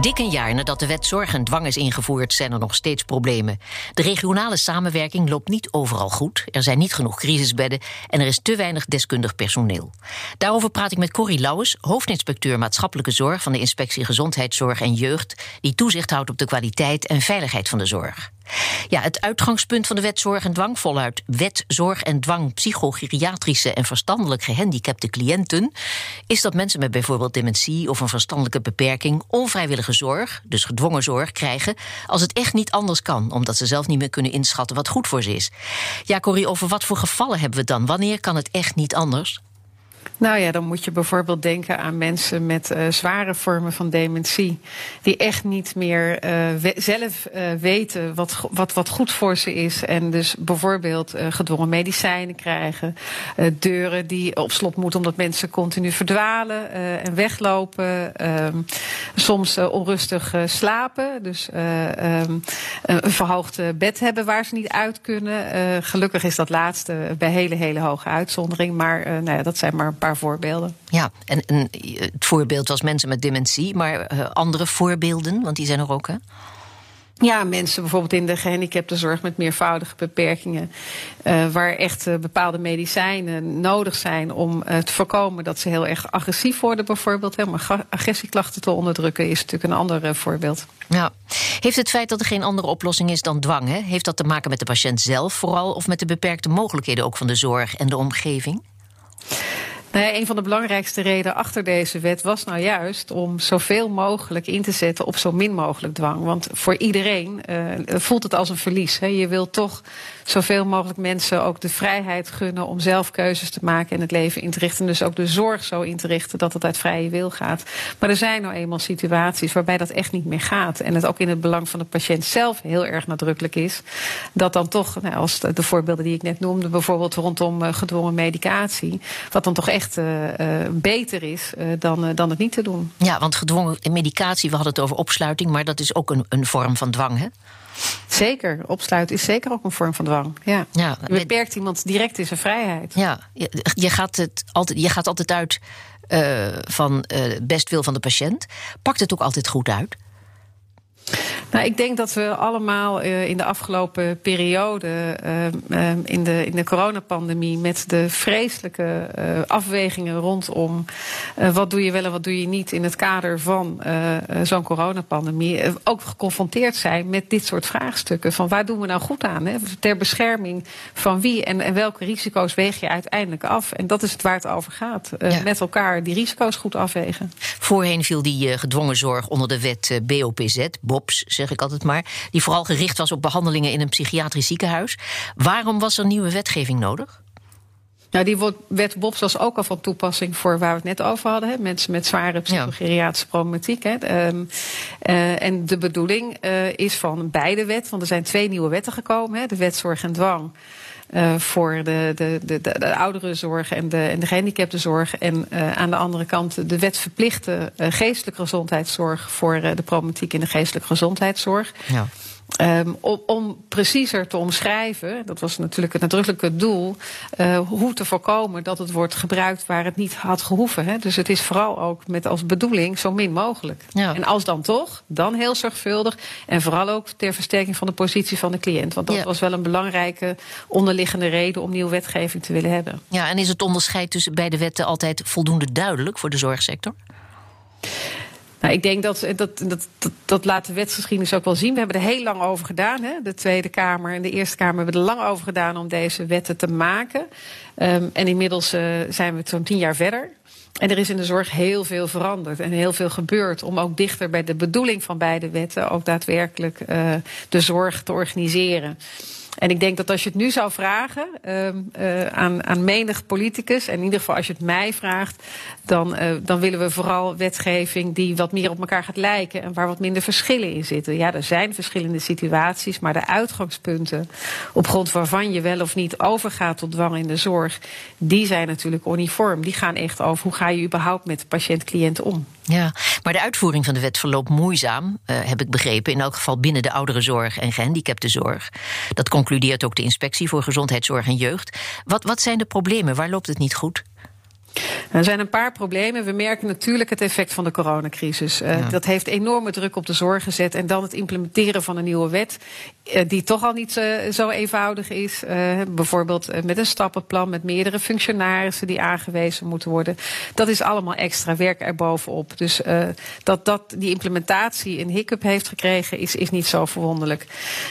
Dik een jaar nadat de wet zorg en dwang is ingevoerd, zijn er nog steeds problemen. De regionale samenwerking loopt niet overal goed. Er zijn niet genoeg crisisbedden en er is te weinig deskundig personeel. Daarover praat ik met Corrie Lauwers, hoofdinspecteur maatschappelijke zorg van de Inspectie Gezondheidszorg en Jeugd, die toezicht houdt op de kwaliteit en veiligheid van de zorg. Ja, het uitgangspunt van de wet zorg en dwang, voluit wet zorg en dwang psychogeriatrische en verstandelijk gehandicapte cliënten, is dat mensen met bijvoorbeeld dementie of een verstandelijke beperking onvrijwillige zorg, dus gedwongen zorg, krijgen als het echt niet anders kan, omdat ze zelf niet meer kunnen inschatten wat goed voor ze is. Ja, Corrie, over wat voor gevallen hebben we dan? Wanneer kan het echt niet anders? Nou ja, dan moet je bijvoorbeeld denken aan mensen met uh, zware vormen van dementie. Die echt niet meer we zelf uh, weten wat, wat, wat goed voor ze is. En dus bijvoorbeeld gedwongen medicijnen krijgen. deuren die op slot moeten omdat mensen continu verdwalen en weglopen. Ehm, soms onrustig slapen. Dus um, een verhoogd bed hebben waar ze niet uit kunnen. gelukkig is dat laatste bij hele, hele hoge uitzondering. Maar nou ja, dat zijn maar een paar voorbeelden. Ja, en, en het voorbeeld was mensen met dementie, maar uh, andere voorbeelden, want die zijn er ook, hè? Ja, mensen bijvoorbeeld in de gehandicaptenzorg met meervoudige beperkingen, uh, waar echt uh, bepaalde medicijnen nodig zijn om uh, te voorkomen dat ze heel erg agressief worden, bijvoorbeeld. Hè, om agressieklachten te onderdrukken is natuurlijk een ander voorbeeld. Ja. Heeft het feit dat er geen andere oplossing is dan dwang, hè, heeft dat te maken met de patiënt zelf vooral of met de beperkte mogelijkheden ook van de zorg en de omgeving? Nou een van de belangrijkste redenen achter deze wet was nou juist om zoveel mogelijk in te zetten op zo min mogelijk dwang. Want voor iedereen uh, voelt het als een verlies. Hè. Je wilt toch zoveel mogelijk mensen ook de vrijheid gunnen om zelf keuzes te maken en het leven in te richten. Dus ook de zorg zo in te richten dat het uit vrije wil gaat. Maar er zijn nou eenmaal situaties waarbij dat echt niet meer gaat. En het ook in het belang van de patiënt zelf heel erg nadrukkelijk is. Dat dan toch, nou, als de voorbeelden die ik net noemde, bijvoorbeeld rondom uh, gedwongen medicatie, wat dan toch echt uh, uh, beter is dan, dan het niet te doen. Ja, want gedwongen medicatie, we hadden het over opsluiting, maar dat is ook een, een vorm van dwang, hè? Zeker, opsluiten is zeker ook een vorm van dwang. Ja. Ja, je beperkt iemand direct in zijn vrijheid. Ja, je, gaat, het altijd, je gaat altijd uit uh, van uh, best wil van de patiënt. Pakt het ook altijd goed uit? Nou, ik denk dat we allemaal uh, in de afgelopen periode, uh, uh, in, de, in de coronapandemie, met de vreselijke afwegingen rondom wat doe je wel en wat doe je niet in het kader van zo'n coronapandemie, ook geconfronteerd zijn met dit soort vraagstukken. Van waar doen we nou goed aan? Hè? Ter bescherming van wie en, en welke risico's weeg je uiteindelijk af? En dat is het waar het over gaat. Ja. Met elkaar die risico's goed afwegen. Voorheen viel die gedwongen zorg onder de wet BOPZ, BOPS, zeg ik altijd maar, die vooral gericht was op behandelingen in een psychiatrisch ziekenhuis. Waarom was er nieuwe wetgeving nodig? Nou, die wet BOPS was ook al van toepassing voor waar we het net over hadden. Hè? Mensen met zware psychogeriatrische problematiek. Hè? Um, uh, en de bedoeling uh, is van beide wet, want er zijn twee nieuwe wetten gekomen. Hè? De wet zorg en dwang. Uh, voor de, de, de, de, de ouderenzorg en de, en de gehandicaptenzorg. En uh, aan de andere kant de wet verplichte uh, geestelijke gezondheidszorg voor de problematiek in de geestelijke gezondheidszorg. Ja. Um, om, om, preciezer te omschrijven, dat was natuurlijk het nadrukkelijke doel, uh, hoe te voorkomen dat het wordt gebruikt waar het niet had gehoeven. Hè. Dus het is vooral ook met als bedoeling zo min mogelijk. Ja. En als dan toch, dan heel zorgvuldig. En vooral ook ter versterking van de positie van de cliënt. Want dat ja. was wel een belangrijke onderliggende reden om nieuwe wetgeving te willen hebben. Ja, en is het onderscheid tussen beide wetten altijd voldoende duidelijk voor de zorgsector? Nou, ik denk dat dat, dat, dat dat laat de wetsgeschiedenis ook wel zien. We hebben er heel lang over gedaan. Hè? De Tweede Kamer en de Eerste Kamer hebben er lang over gedaan om deze wetten te maken. Um, en inmiddels uh, zijn we zo'n tien jaar verder. En er is in de zorg heel veel veranderd en heel veel gebeurd om ook dichter bij de bedoeling van beide wetten ook daadwerkelijk uh, de zorg te organiseren. En ik denk dat als je het nu zou vragen ehm, eh, aan, aan menig politicus, en in ieder geval als je het mij vraagt, dan, uh, dan willen we vooral wetgeving die wat meer op elkaar gaat lijken en waar wat minder verschillen in zitten. Ja, er zijn verschillende situaties, maar de uitgangspunten op grond waarvan je wel of niet overgaat tot dwang in de zorg, die zijn natuurlijk uniform. Die gaan echt over hoe ga je überhaupt met patiënt-cliënt om. Ja, maar de uitvoering van de wet verloopt moeizaam, uh, heb ik begrepen. In elk geval binnen de ouderenzorg en gehandicaptenzorg. Dat concludeert ook de Inspectie voor Gezondheidszorg en Jeugd. Wat, wat zijn de problemen? Waar loopt het niet goed? Er zijn een paar problemen. We merken natuurlijk het effect van de coronacrisis. Uh, ja. Dat heeft enorme druk op de zorg gezet. En dan het implementeren van een nieuwe wet, uh, die toch al niet uh, zo eenvoudig is. bijvoorbeeld met een stappenplan met meerdere functionarissen die aangewezen moeten worden. Dat is allemaal extra werk erbovenop. Dus dat, dat die implementatie een hiccup heeft gekregen, is, is niet zo verwonderlijk.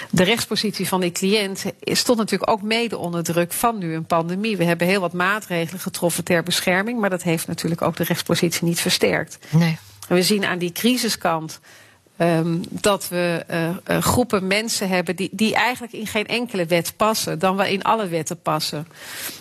De rechtspositie van die cliënt stond natuurlijk ook mede onder druk van nu een pandemie. We hebben heel wat maatregelen getroffen ter bescherming. Maar dat heeft natuurlijk ook de rechtspositie niet versterkt. Nee. En we zien aan die crisiskant Um, dat we uh, uh, groepen mensen hebben die, die eigenlijk in geen enkele wet passen, dan wel in alle wetten passen.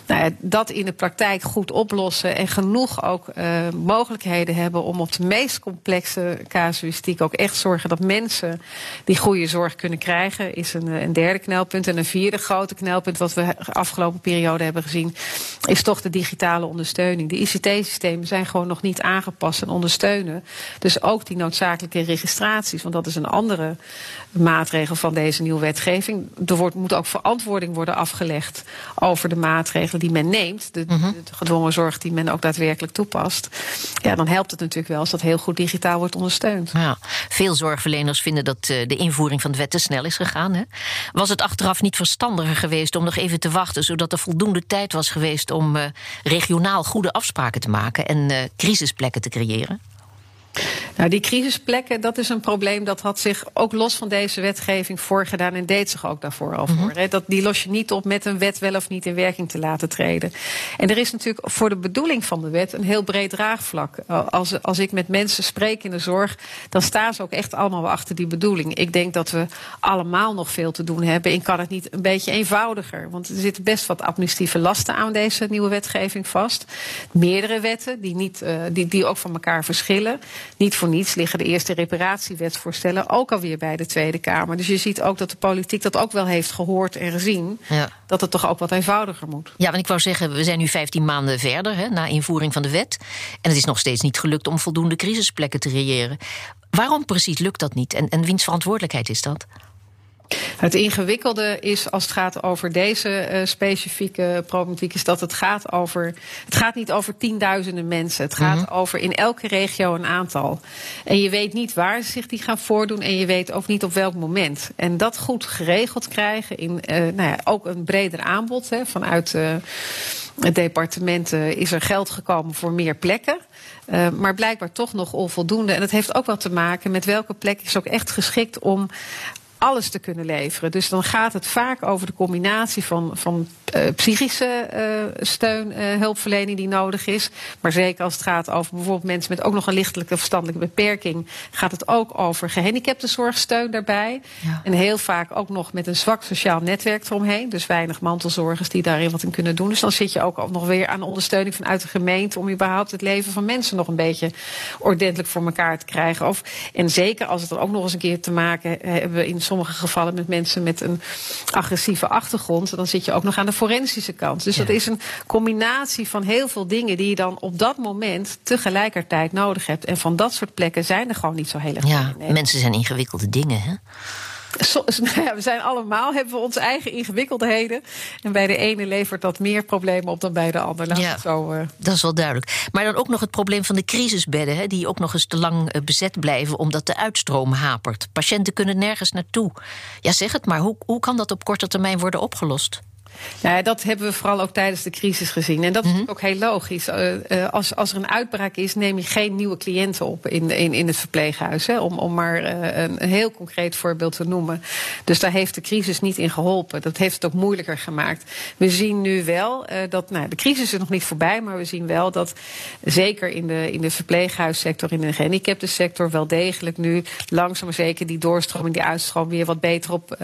Nou dat in de praktijk goed oplossen en genoeg ook uh, mogelijkheden hebben om op de meest complexe casuïstiek ook echt zorgen dat mensen die goede zorg kunnen krijgen, is een, een derde knelpunt. En een vierde grote knelpunt, wat we de afgelopen periode hebben gezien, is toch de digitale ondersteuning. De ICT-systemen zijn gewoon nog niet aangepast en ondersteunen. Dus ook die noodzakelijke registratie want dat is een andere maatregel van deze nieuwe wetgeving. Er wordt, moet ook verantwoording worden afgelegd over de maatregelen die men neemt. De, -hmm. de, gedwongen zorg die men ook daadwerkelijk toepast. Ja, dan helpt het natuurlijk wel als dat heel goed digitaal wordt ondersteund. Ja, veel zorgverleners vinden dat uh, de invoering van de wet te snel is gegaan. Hè? Was het achteraf niet verstandiger geweest om nog even te wachten, zodat er voldoende tijd was geweest om uh, regionaal goede afspraken te maken en uh, crisisplekken te creëren? Nou, die crisisplekken, dat is een probleem dat had zich ook los van deze wetgeving voorgedaan en deed zich ook daarvoor al voor. Mm -hmm. Dat, die los je niet op met een wet wel of niet in werking te laten treden. En er is natuurlijk voor de bedoeling van de wet een heel breed draagvlak. Als, als ik met mensen spreek in de zorg, dan staan ze ook echt allemaal achter die bedoeling. Ik denk dat we allemaal nog veel te doen hebben. Ik kan het niet een beetje eenvoudiger. Want er zitten best wat administratieve lasten aan deze nieuwe wetgeving vast. Meerdere wetten die, niet, uh, die, die ook van elkaar verschillen. Niet voor niets liggen de eerste reparatiewetsvoorstellen ook alweer bij de Tweede Kamer. Dus je ziet ook dat de politiek dat ook wel heeft gehoord en gezien. Ja. Dat het toch ook wat eenvoudiger moet. Ja, want ik wou zeggen, we zijn nu 15 maanden verder hè, na invoering van de wet. En het is nog steeds niet gelukt om voldoende crisisplekken te creëren. Waarom precies lukt dat niet? En, en wiens verantwoordelijkheid is dat? Het ingewikkelde is als het gaat over deze uh, specifieke problematiek, is dat het gaat over. Het gaat niet over tienduizenden mensen. Het gaat mm -hmm. over in elke regio een aantal. En je weet niet waar ze zich die gaan voordoen en je weet ook niet op welk moment. En dat goed geregeld krijgen in uh, nou ja, ook een breder aanbod hè, vanuit uh, het departement is er geld gekomen voor meer plekken. Uh, maar blijkbaar toch nog onvoldoende. En het heeft ook wel te maken met welke plek is ook echt geschikt om alles te kunnen leveren. Dus dan gaat het vaak over de combinatie van, van uh, psychische uh, steun, uh, hulpverlening die nodig is. Maar zeker als het gaat over bijvoorbeeld mensen met ook nog een lichtelijke verstandelijke beperking, gaat het ook over gehandicaptenzorgsteun daarbij. Ja. En heel vaak ook nog met een zwak sociaal netwerk eromheen. Dus weinig mantelzorgers die daarin wat in kunnen doen. Dus dan zit je ook nog weer aan ondersteuning vanuit de gemeente om überhaupt het leven van mensen nog een beetje ordentelijk voor elkaar te krijgen. Of, en zeker als het er ook nog eens een keer te maken hebben in sommige gevallen met mensen met een agressieve achtergrond, dan zit je ook nog aan de forensische kant. Dus ja. dat is een combinatie van heel veel dingen die je dan op dat moment tegelijkertijd nodig hebt. En van dat soort plekken zijn er gewoon niet zo heel erg Ja, mensen zijn ingewikkelde dingen, hè? So, ja, we zijn allemaal, hebben we onze eigen ingewikkeldheden. En bij de ene levert dat meer problemen op dan bij de ander. Laat ja, zo, uh... dat is wel duidelijk. Maar dan ook nog het probleem van de crisisbedden, hè, die ook nog eens te lang uh, bezet blijven omdat de uitstroom hapert. Patiënten kunnen nergens naartoe. Ja, zeg het maar, hoe, hoe kan dat op korte termijn worden opgelost? Nou ja, dat hebben we vooral ook tijdens de crisis gezien. En dat is mhm. ook heel logisch. Uh, als, als er een uitbraak is, neem je geen nieuwe cliënten op in, in, in het verpleeghuis. Hè, om, om maar uh, een, een, heel concreet voorbeeld te noemen. Dus daar heeft de crisis niet in geholpen. Dat heeft het ook moeilijker gemaakt. We zien nu wel dat, nou, de crisis is nog niet voorbij, maar we zien wel dat zeker in de, in de verpleeghuissector, in de gehandicaptensector, wel degelijk nu langzaam maar zeker die doorstroming, die uitstroom weer wat beter op,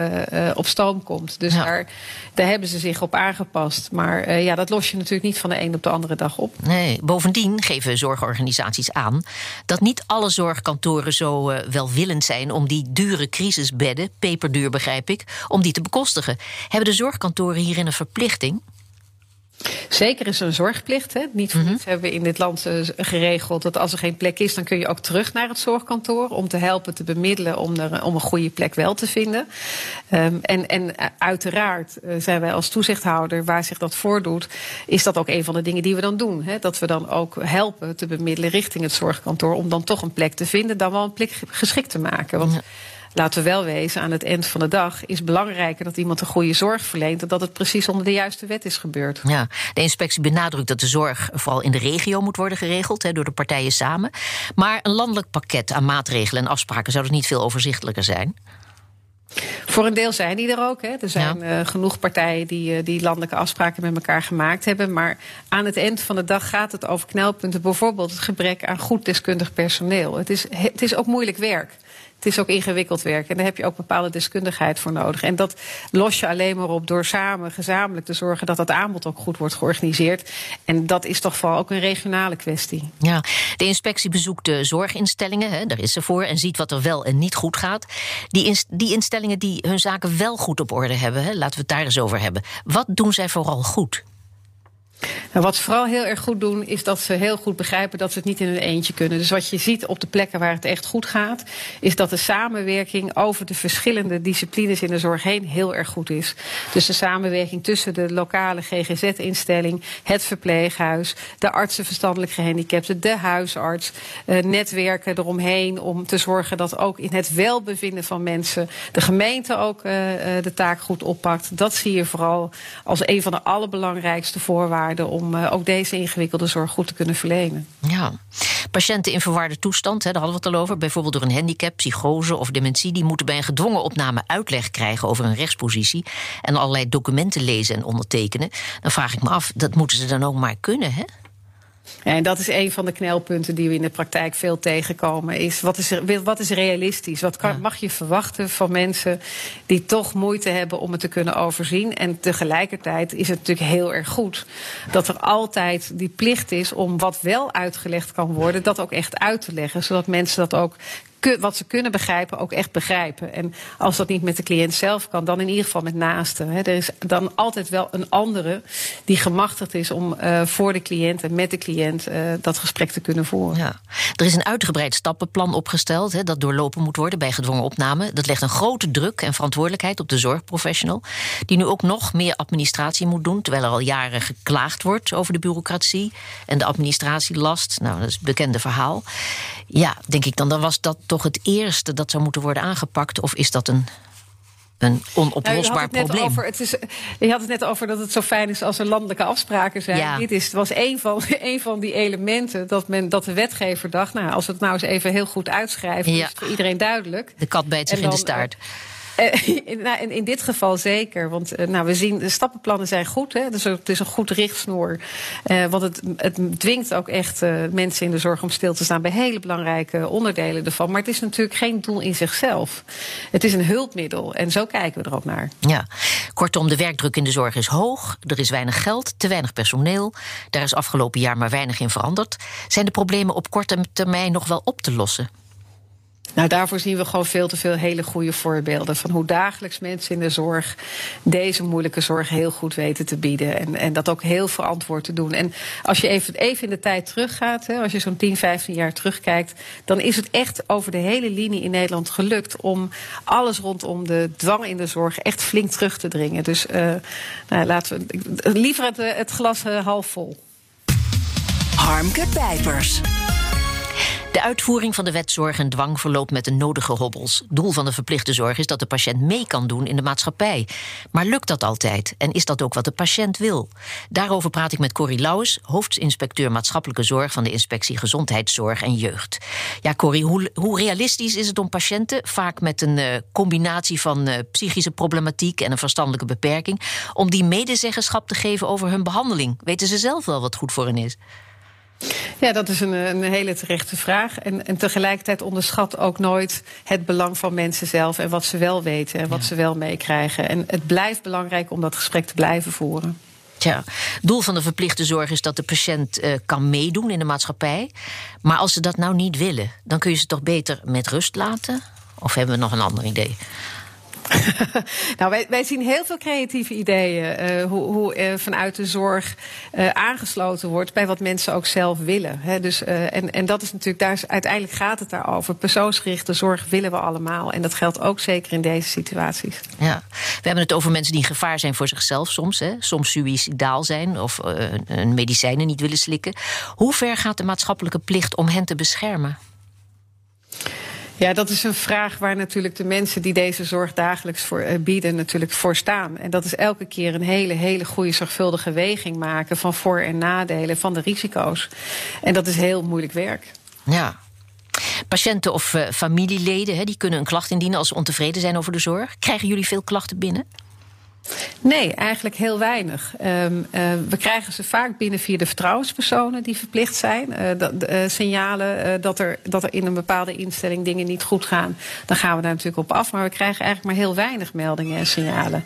op stoom komt. Dus daar, daar hebben ze zich op aangepast. Maar uh, ja, dat los je natuurlijk niet van de een op de andere dag op. Nee, bovendien geven zorgorganisaties aan dat niet alle zorgkantoren zo uh, welwillend zijn om die dure crisisbedden, peperduur begrijp ik, om die te bekostigen. Hebben de zorgkantoren hierin een verplichting? Zeker is er een zorgplicht. Hè. Niet voor mm niets hebben we in dit land uh, geregeld dat als er geen plek is, dan kun je ook terug naar het zorgkantoor om te helpen te bemiddelen om, er, om een goede plek wel te vinden. Um, en, en uh, uiteraard zijn wij als toezichthouder, waar zich dat voordoet, is dat ook een van de dingen die we dan doen. Hè. Dat we dan ook helpen te bemiddelen richting het zorgkantoor om dan toch een plek te vinden, dan wel een plek geschikt te maken. Want ja laten we wel wezen, aan het eind van de dag is belangrijker dat iemand een goede zorg verleent dan dat het precies onder de juiste wet is gebeurd. Ja, de inspectie benadrukt dat de zorg vooral in de regio moet worden geregeld he, door de partijen samen. Maar een landelijk pakket aan maatregelen en afspraken zou dus niet veel overzichtelijker zijn. Voor een deel zijn die er ook. Hè. Er zijn ja. uh, genoeg partijen die, uh, die landelijke afspraken met elkaar gemaakt hebben. Maar aan het eind van de dag gaat het over knelpunten. Bijvoorbeeld het gebrek aan goed deskundig personeel. Het is, het is ook moeilijk werk. Het is ook ingewikkeld werk en daar heb je ook bepaalde deskundigheid voor nodig. En dat los je alleen maar op door samen gezamenlijk te zorgen dat dat aanbod ook goed wordt georganiseerd. En dat is toch vooral ook een regionale kwestie. Ja, de inspectie bezoekt de zorginstellingen, hè, daar is ze voor, en ziet wat er wel en niet goed gaat. Die, die instellingen die hun zaken wel goed op orde hebben, hè, laten we het daar eens over hebben. Wat doen zij vooral goed? Nou, wat ze vooral heel erg goed doen, is dat ze heel goed begrijpen dat ze het niet in hun eentje kunnen. Dus wat je ziet op de plekken waar het echt goed gaat, is dat de samenwerking over de verschillende disciplines in de zorg heen heel erg goed is. Dus de samenwerking tussen de lokale GGZ-instelling, het verpleeghuis, de artsen verstandelijk gehandicapten, de huisarts, eh, netwerken eromheen om te zorgen dat ook in het welbevinden van mensen de gemeente ook eh, eh de taak goed oppakt. Dat zie je vooral als een van de allerbelangrijkste voorwaarden om uh, ook deze ingewikkelde zorg goed te kunnen verlenen. Ja, patiënten in verwarde toestand, hè, daar hadden we het al over, bijvoorbeeld door een handicap, psychose of dementie, die moeten bij een gedwongen opname uitleg krijgen over een rechtspositie en allerlei documenten lezen en ondertekenen. Dan vraag ik me af, dat moeten ze dan ook maar kunnen, hè? En dat is een van de knelpunten die we in de praktijk veel tegenkomen. Is wat is, wat is realistisch? Wat kan, mag je verwachten van mensen die toch moeite hebben om het te kunnen overzien? En tegelijkertijd is het natuurlijk heel erg goed dat er altijd die plicht is om wat wel uitgelegd kan worden, dat ook echt uit te leggen. Zodat mensen dat ook wat ze kunnen begrijpen ook echt begrijpen. En als dat niet met de cliënt zelf kan, dan in ieder geval met naasten. Er is dan altijd wel een andere die gemachtigd is om uh, voor de cliënt en met de cliënt uh, dat gesprek te kunnen voeren. Ja. Er is een uitgebreid stappenplan opgesteld dat doorlopen moet worden bij gedwongen opname. Dat legt een grote druk en verantwoordelijkheid op de zorgprofessional, die nu ook nog meer administratie moet doen, terwijl er al jaren geklaagd wordt over de bureaucratie en de administratielast. Nou, dat is het bekende verhaal. Ja, denk ik dan, dan was dat toch het eerste dat zou moeten worden aangepakt? Of is dat een een onoplosbaar nou, probleem. Over, het is, je had het net over dat het zo fijn is als er landelijke afspraken zijn. Ja. Dit is, het was een van, een van die elementen dat, men, dat de wetgever dacht... nou, als we het nou eens even heel goed uitschrijven... Ja. is het voor iedereen duidelijk. De kat bijt zich in de staart. In, nou, in, in, dit geval zeker. Want uh, nou, we zien, de stappenplannen zijn goed. Hè? Dus het is een goed richtsnoer. Uh, want het, het dwingt ook echt mensen in de zorg om stil te staan bij hele belangrijke onderdelen ervan. Maar het is natuurlijk geen doel in zichzelf. Het is een hulpmiddel. En zo kijken we er ook naar. Ja, kortom, de werkdruk in de zorg is hoog. Er is weinig geld, te weinig personeel. Daar is afgelopen jaar maar weinig in veranderd. Zijn de problemen op korte termijn nog wel op te lossen? Nou, daarvoor zien we gewoon veel te veel hele goede voorbeelden van hoe dagelijks mensen in de zorg deze moeilijke zorg heel goed weten te bieden. En, en dat ook heel verantwoord te doen. En als je even, even in de tijd teruggaat, hè, als je zo'n 10, 15 jaar terugkijkt, dan is het echt over de hele linie in Nederland gelukt om alles rondom de dwang in de zorg echt flink terug te dringen. Dus uh, nou, laten we liever het, het glas uh, half vol. Harmke Pijpers. De uitvoering van de wet zorg en dwang verloopt met de nodige hobbels. Doel van de verplichte zorg is dat de patiënt mee kan doen in de maatschappij. Maar lukt dat altijd? En is dat ook wat de patiënt wil? Daarover praat ik met Corrie Lauwers, hoofdinspecteur maatschappelijke zorg van de Inspectie Gezondheidszorg en Jeugd. Ja, Corrie, hoe, hoe realistisch is het om patiënten, vaak met een uh, combinatie van uh, psychische problematiek en een verstandelijke beperking, om die medezeggenschap te geven over hun behandeling? Weten ze zelf wel wat goed voor hen is? Ja, dat is een, een hele terechte vraag. En, en, tegelijkertijd onderschat ook nooit het belang van mensen zelf en wat ze wel weten en wat ze wel meekrijgen. En het blijft belangrijk om dat gesprek te blijven voeren. Tja, doel van de verplichte zorg is dat de patiënt uh, kan meedoen in de maatschappij. Maar als ze dat nou niet willen, dan kun je ze toch beter met rust laten? Of hebben we nog een ander idee? nou, wij, zien heel veel creatieve ideeën. Uh, hoe, hoe uh, vanuit de zorg uh, aangesloten wordt bij wat mensen ook zelf willen. Hè. Dus, en, en dat is natuurlijk, daar is, uiteindelijk gaat het daarover. Persoonsgerichte zorg willen we allemaal. En dat geldt ook zeker in deze situaties. Ja, we hebben het over mensen die in gevaar zijn voor zichzelf soms. Hè. Soms suïcidaal zijn of medicijnen niet willen slikken. Hoe ver gaat de maatschappelijke plicht om hen te beschermen? Ja, dat is een vraag waar natuurlijk de mensen die deze zorg dagelijks voor uh, bieden, natuurlijk voor staan. En dat is elke keer een hele, hele goede, zorgvuldige weging maken van voor- en nadelen, van de risico's. En dat is heel moeilijk werk. Ja. Patiënten of uh, familieleden die kunnen een klacht indienen als ze ontevreden zijn over de zorg. Krijgen jullie veel klachten binnen? Nee, eigenlijk heel weinig. Um, uh, we krijgen ze vaak binnen via de vertrouwenspersonen die verplicht zijn. Uh, dat, uh, signalen dat, er, dat er in een bepaalde instelling dingen niet goed gaan. Dan gaan we daar natuurlijk op af. Maar we krijgen eigenlijk maar heel weinig meldingen en signalen.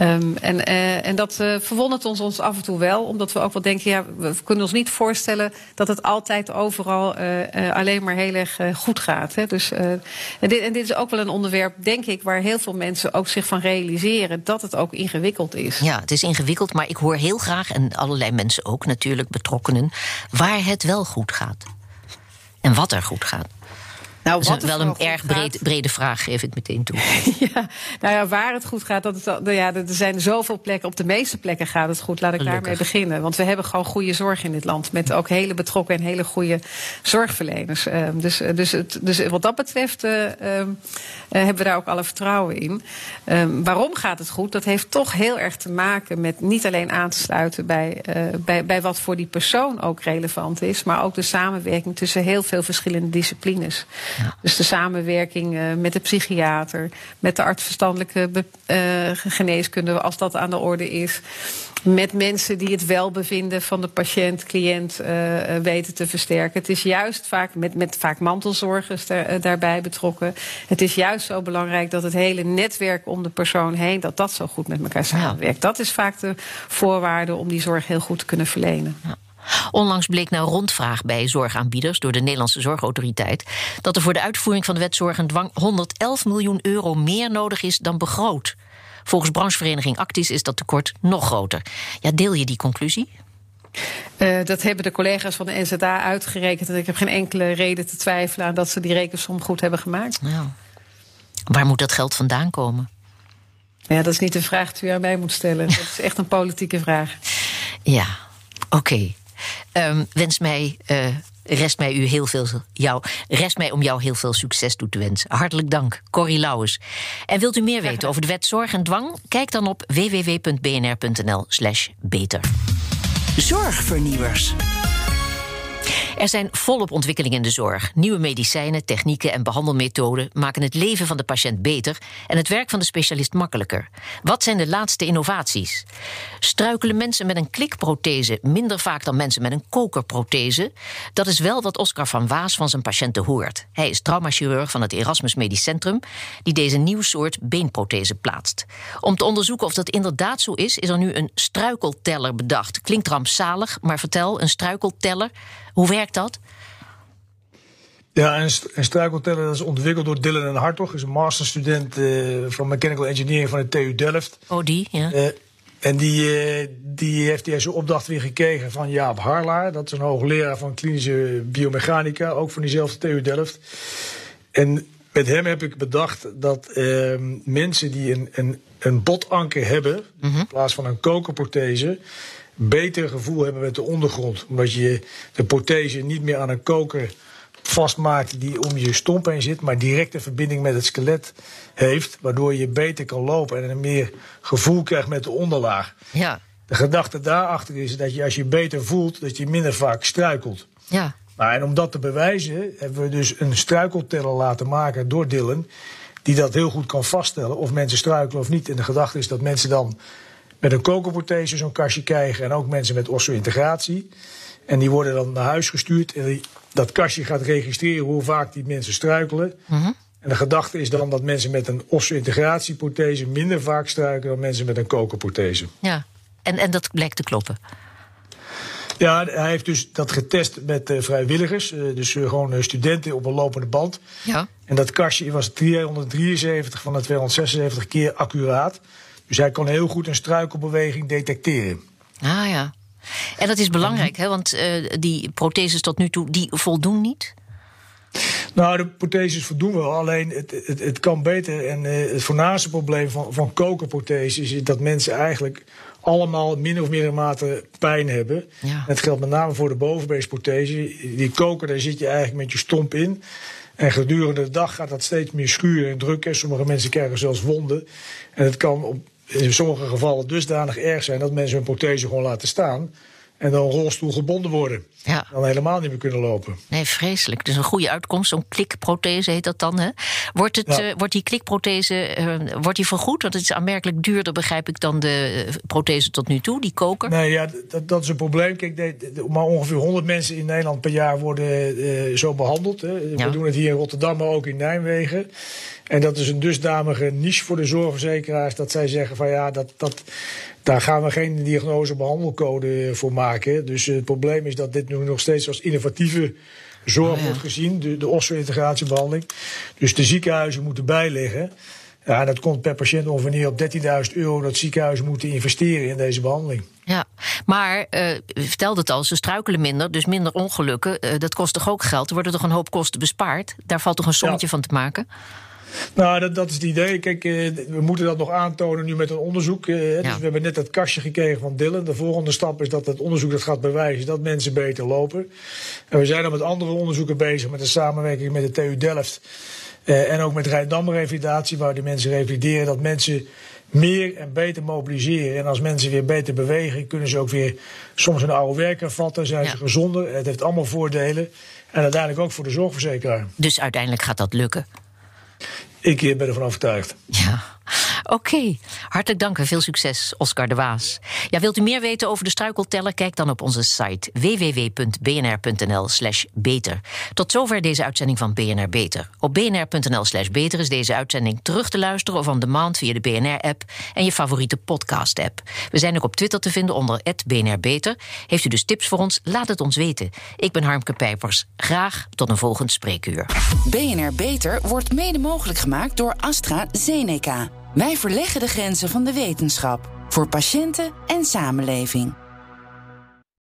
Um, en, en dat verwondert ons, ons af en toe wel. Omdat we ook wel denken, ja, we kunnen ons niet voorstellen dat het altijd overal alleen maar heel erg goed gaat. Hè. Dus, en dit, en, dit, is ook wel een onderwerp, denk ik, waar heel veel mensen ook zich van realiseren dat het ook ingewikkeld is. Ja, het is ingewikkeld, maar ik hoor heel graag, en allerlei mensen ook natuurlijk, betrokkenen, waar het wel goed gaat. En wat er goed gaat. Nou, dat is wel een erg breed, brede vraag, geef ik meteen toe. ja, nou ja, waar het goed gaat, dat het, nou ja, er zijn zoveel plekken. Op de meeste plekken gaat het goed. Laat ik Gelukkig. daarmee beginnen. Want we hebben gewoon goede zorg in dit land. Met ook hele betrokken en hele goede zorgverleners. Uh, dus, dus, het, dus wat dat betreft uh, uh, hebben we daar ook alle vertrouwen in. Ehm, waarom gaat het goed? Dat heeft toch heel erg te maken met niet alleen aan te sluiten bij, bij, bij wat voor die persoon ook relevant is. Maar ook de samenwerking tussen heel veel verschillende disciplines. Ja. Dus de samenwerking uh, met de psychiater, met de artsverstandelijke uh, geneeskunde, als dat aan de orde is. Met mensen die het welbevinden van de patiënt, cliënt uh, weten te versterken. Het is juist vaak met, met vaak mantelzorgers daar, daarbij betrokken. Het is juist zo belangrijk dat het hele netwerk om de persoon heen, dat dat zo goed met elkaar samenwerkt. Dat is vaak de voorwaarde om die zorg heel goed te kunnen verlenen. Ja. Onlangs bleek na rondvraag bij zorgaanbieders door de Nederlandse Zorgautoriteit dat er voor de uitvoering van de wet zorg en dwang 111 miljoen euro meer nodig is dan begroot. Volgens branchevereniging Actis is dat tekort nog groter. Ja, deel je die conclusie? Uh, dat hebben de collega's van de NZA uitgerekend. En ik heb geen enkele reden te twijfelen aan dat ze die rekensom goed hebben gemaakt. Nou, waar moet dat geld vandaan komen? Ja, dat is niet een vraag die u aan mij moet stellen. Dat is echt een politieke vraag. Ja, oké. Okay. Um, wens mij. Uh, rest mij u heel veel jou, rest mij om jou heel veel succes toe te wensen. Hartelijk dank, Corrie Lauwers. En wilt u meer weten over de wet zorg en dwang? Kijk dan op www.bnr.nl/slash beter. Zorgvernieuwers. Er zijn volop ontwikkelingen in de zorg. Nieuwe medicijnen, technieken en behandelmethoden maken het leven van de patiënt beter en het werk van de specialist makkelijker. Wat zijn de laatste innovaties? Struikelen mensen met een klikprothese minder vaak dan mensen met een kokerprothese? Dat is wel wat Oscar van Waas van zijn patiënten hoort. Hij is traumachirurg van het Erasmus Medisch Centrum, die deze nieuw soort beenprothese plaatst. Om te onderzoeken of dat inderdaad zo is, is er nu een struikelteller bedacht. Klinkt rampzalig, maar vertel, een struikelteller. Hoe werkt dat? Ja, en, en struikelteller dat is ontwikkeld door Dylan en Hartog. is een masterstudent uh, van Mechanical Engineering van de TU Delft. Oh, die, ja. Uh, en die, uh, die heeft hij zijn opdracht weer gekregen van Jaap Harlaar. Dat is een hoogleraar van klinische biomechanica, ook van diezelfde TU Delft. En met hem heb ik bedacht dat ehm, mensen die een, een, een botanker hebben, mm -hmm. in plaats van een kokerprothese, beter gevoel hebben met de ondergrond. Omdat je de prothese niet meer aan een koker vastmaakt die om je stomp heen zit, maar directe verbinding met het skelet heeft, waardoor je beter kan lopen en een meer gevoel krijgt met de onderlaag. Ja. De gedachte daarachter is dat je als je beter voelt, dat je minder vaak struikelt. Ja. Maar en om dat te bewijzen, hebben we dus een struikelteller laten maken door Dylan. Die dat heel goed kan vaststellen of mensen struikelen of niet. En de gedachte is dat mensen dan met een kokerprothese zo'n kastje krijgen. En ook mensen met osso-integratie. En die worden dan naar huis gestuurd. En die, dat kastje gaat registreren hoe vaak die mensen struikelen. Mhm. En de gedachte is dan dat mensen met een osso-integratieprothese minder vaak struikelen dan mensen met een kokerprothese. ja. En, en dat blijkt te kloppen. Ja, hij heeft dus dat getest met eh, vrijwilligers. eh, dus eh, gewoon studenten op een lopende band. Ja. En dat kastje was 273 van de 276 keer accuraat. Dus hij kon heel goed een struikelbeweging detecteren. Ah ja. En dat is belangrijk, hè? want eh, die protheses tot nu toe die voldoen niet. Nou, de protheses voldoen wel. Alleen het, het, het kan beter. En eh, het voornaamste probleem van, van kokerprotheses is dat mensen eigenlijk allemaal min of meer mate pijn hebben. Ja. Dat geldt met name voor de bovenbeensprothese. Die koker, daar zit je eigenlijk met je stomp in. En gedurende de dag gaat dat steeds meer schuren en drukken. Sommige mensen krijgen zelfs wonden. En het kan op, in sommige gevallen dusdanig erg zijn dat mensen hun prothese gewoon laten staan. En dan rolstoel gebonden worden. Ja. Dan helemaal niet meer kunnen lopen. Nee, vreselijk. Dus een goede uitkomst, zo'n klikprothese heet dat dan. Hè? Wordt, het, Ja. eh, wordt die klikprothese eh, wordt die vergoed? Want het is aanmerkelijk duurder, begrijp ik, dan de eh, prothese tot nu toe, die koker. Nee, ja, dat, dat is een probleem. Kijk, maar ongeveer 100 mensen in Nederland per jaar worden zo behandeld. Hè. Ja. We doen het hier in Rotterdam, maar ook in Nijmegen. En dat is een dusdanige niche voor de zorgverzekeraars dat zij zeggen van ja, dat, dat, daar gaan we geen diagnose-behandelcode voor maken. Dus het probleem is dat dit nu nog steeds als innovatieve zorg Oh ja. wordt gezien, de, de osso-integratiebehandeling. Dus de ziekenhuizen moeten bijleggen. Ja, en dat komt per patiënt ongeveer neer op 13.000 euro dat ziekenhuizen moeten investeren in deze behandeling. Ja, maar eh, u vertelde het al, ze struikelen minder, dus minder ongelukken. Eh, dat kost toch ook geld? Er worden toch een hoop kosten bespaard? Daar valt toch een sommetje Ja. van te maken? Nou, dat, dat is het idee. Kijk, eh, we moeten dat nog aantonen nu met een onderzoek. eh, dus we hebben net dat kastje gekregen van Dylan. De volgende stap is dat het onderzoek dat gaat bewijzen dat mensen beter lopen. En we zijn dan met andere onderzoeken bezig, met de samenwerking met de TU Delft. eh, en ook met Rijndam Revalidatie, waar die mensen revalideren, dat mensen meer en beter mobiliseren. En als mensen weer beter bewegen, kunnen ze ook weer soms een oude werk hervatten, zijn Ja. ze gezonder. Het heeft allemaal voordelen. En uiteindelijk ook voor de zorgverzekeraar. Dus uiteindelijk gaat dat lukken. Ik eh, ben ervan overtuigd. Ja, oké. Hartelijk dank en veel succes, Oscar de Waas. Ja, wilt u meer weten over de struikelteller? Kijk dan op onze site www.bnr.nl/slash beter. Tot zover deze uitzending van BNR Beter. Op bnr.nl/slash beter is deze uitzending terug te luisteren of on demand via de BNR-app en je favoriete podcast-app. We zijn ook op Twitter te vinden onder BNR Beter. Heeft u dus tips voor ons? Laat het ons weten. Ik ben Harmke Pijpers. Graag tot een volgend spreekuur. BNR Beter wordt mede mogelijk gemaakt door AstraZeneca. Wij verleggen de grenzen van de wetenschap. Voor patiënten en samenleving.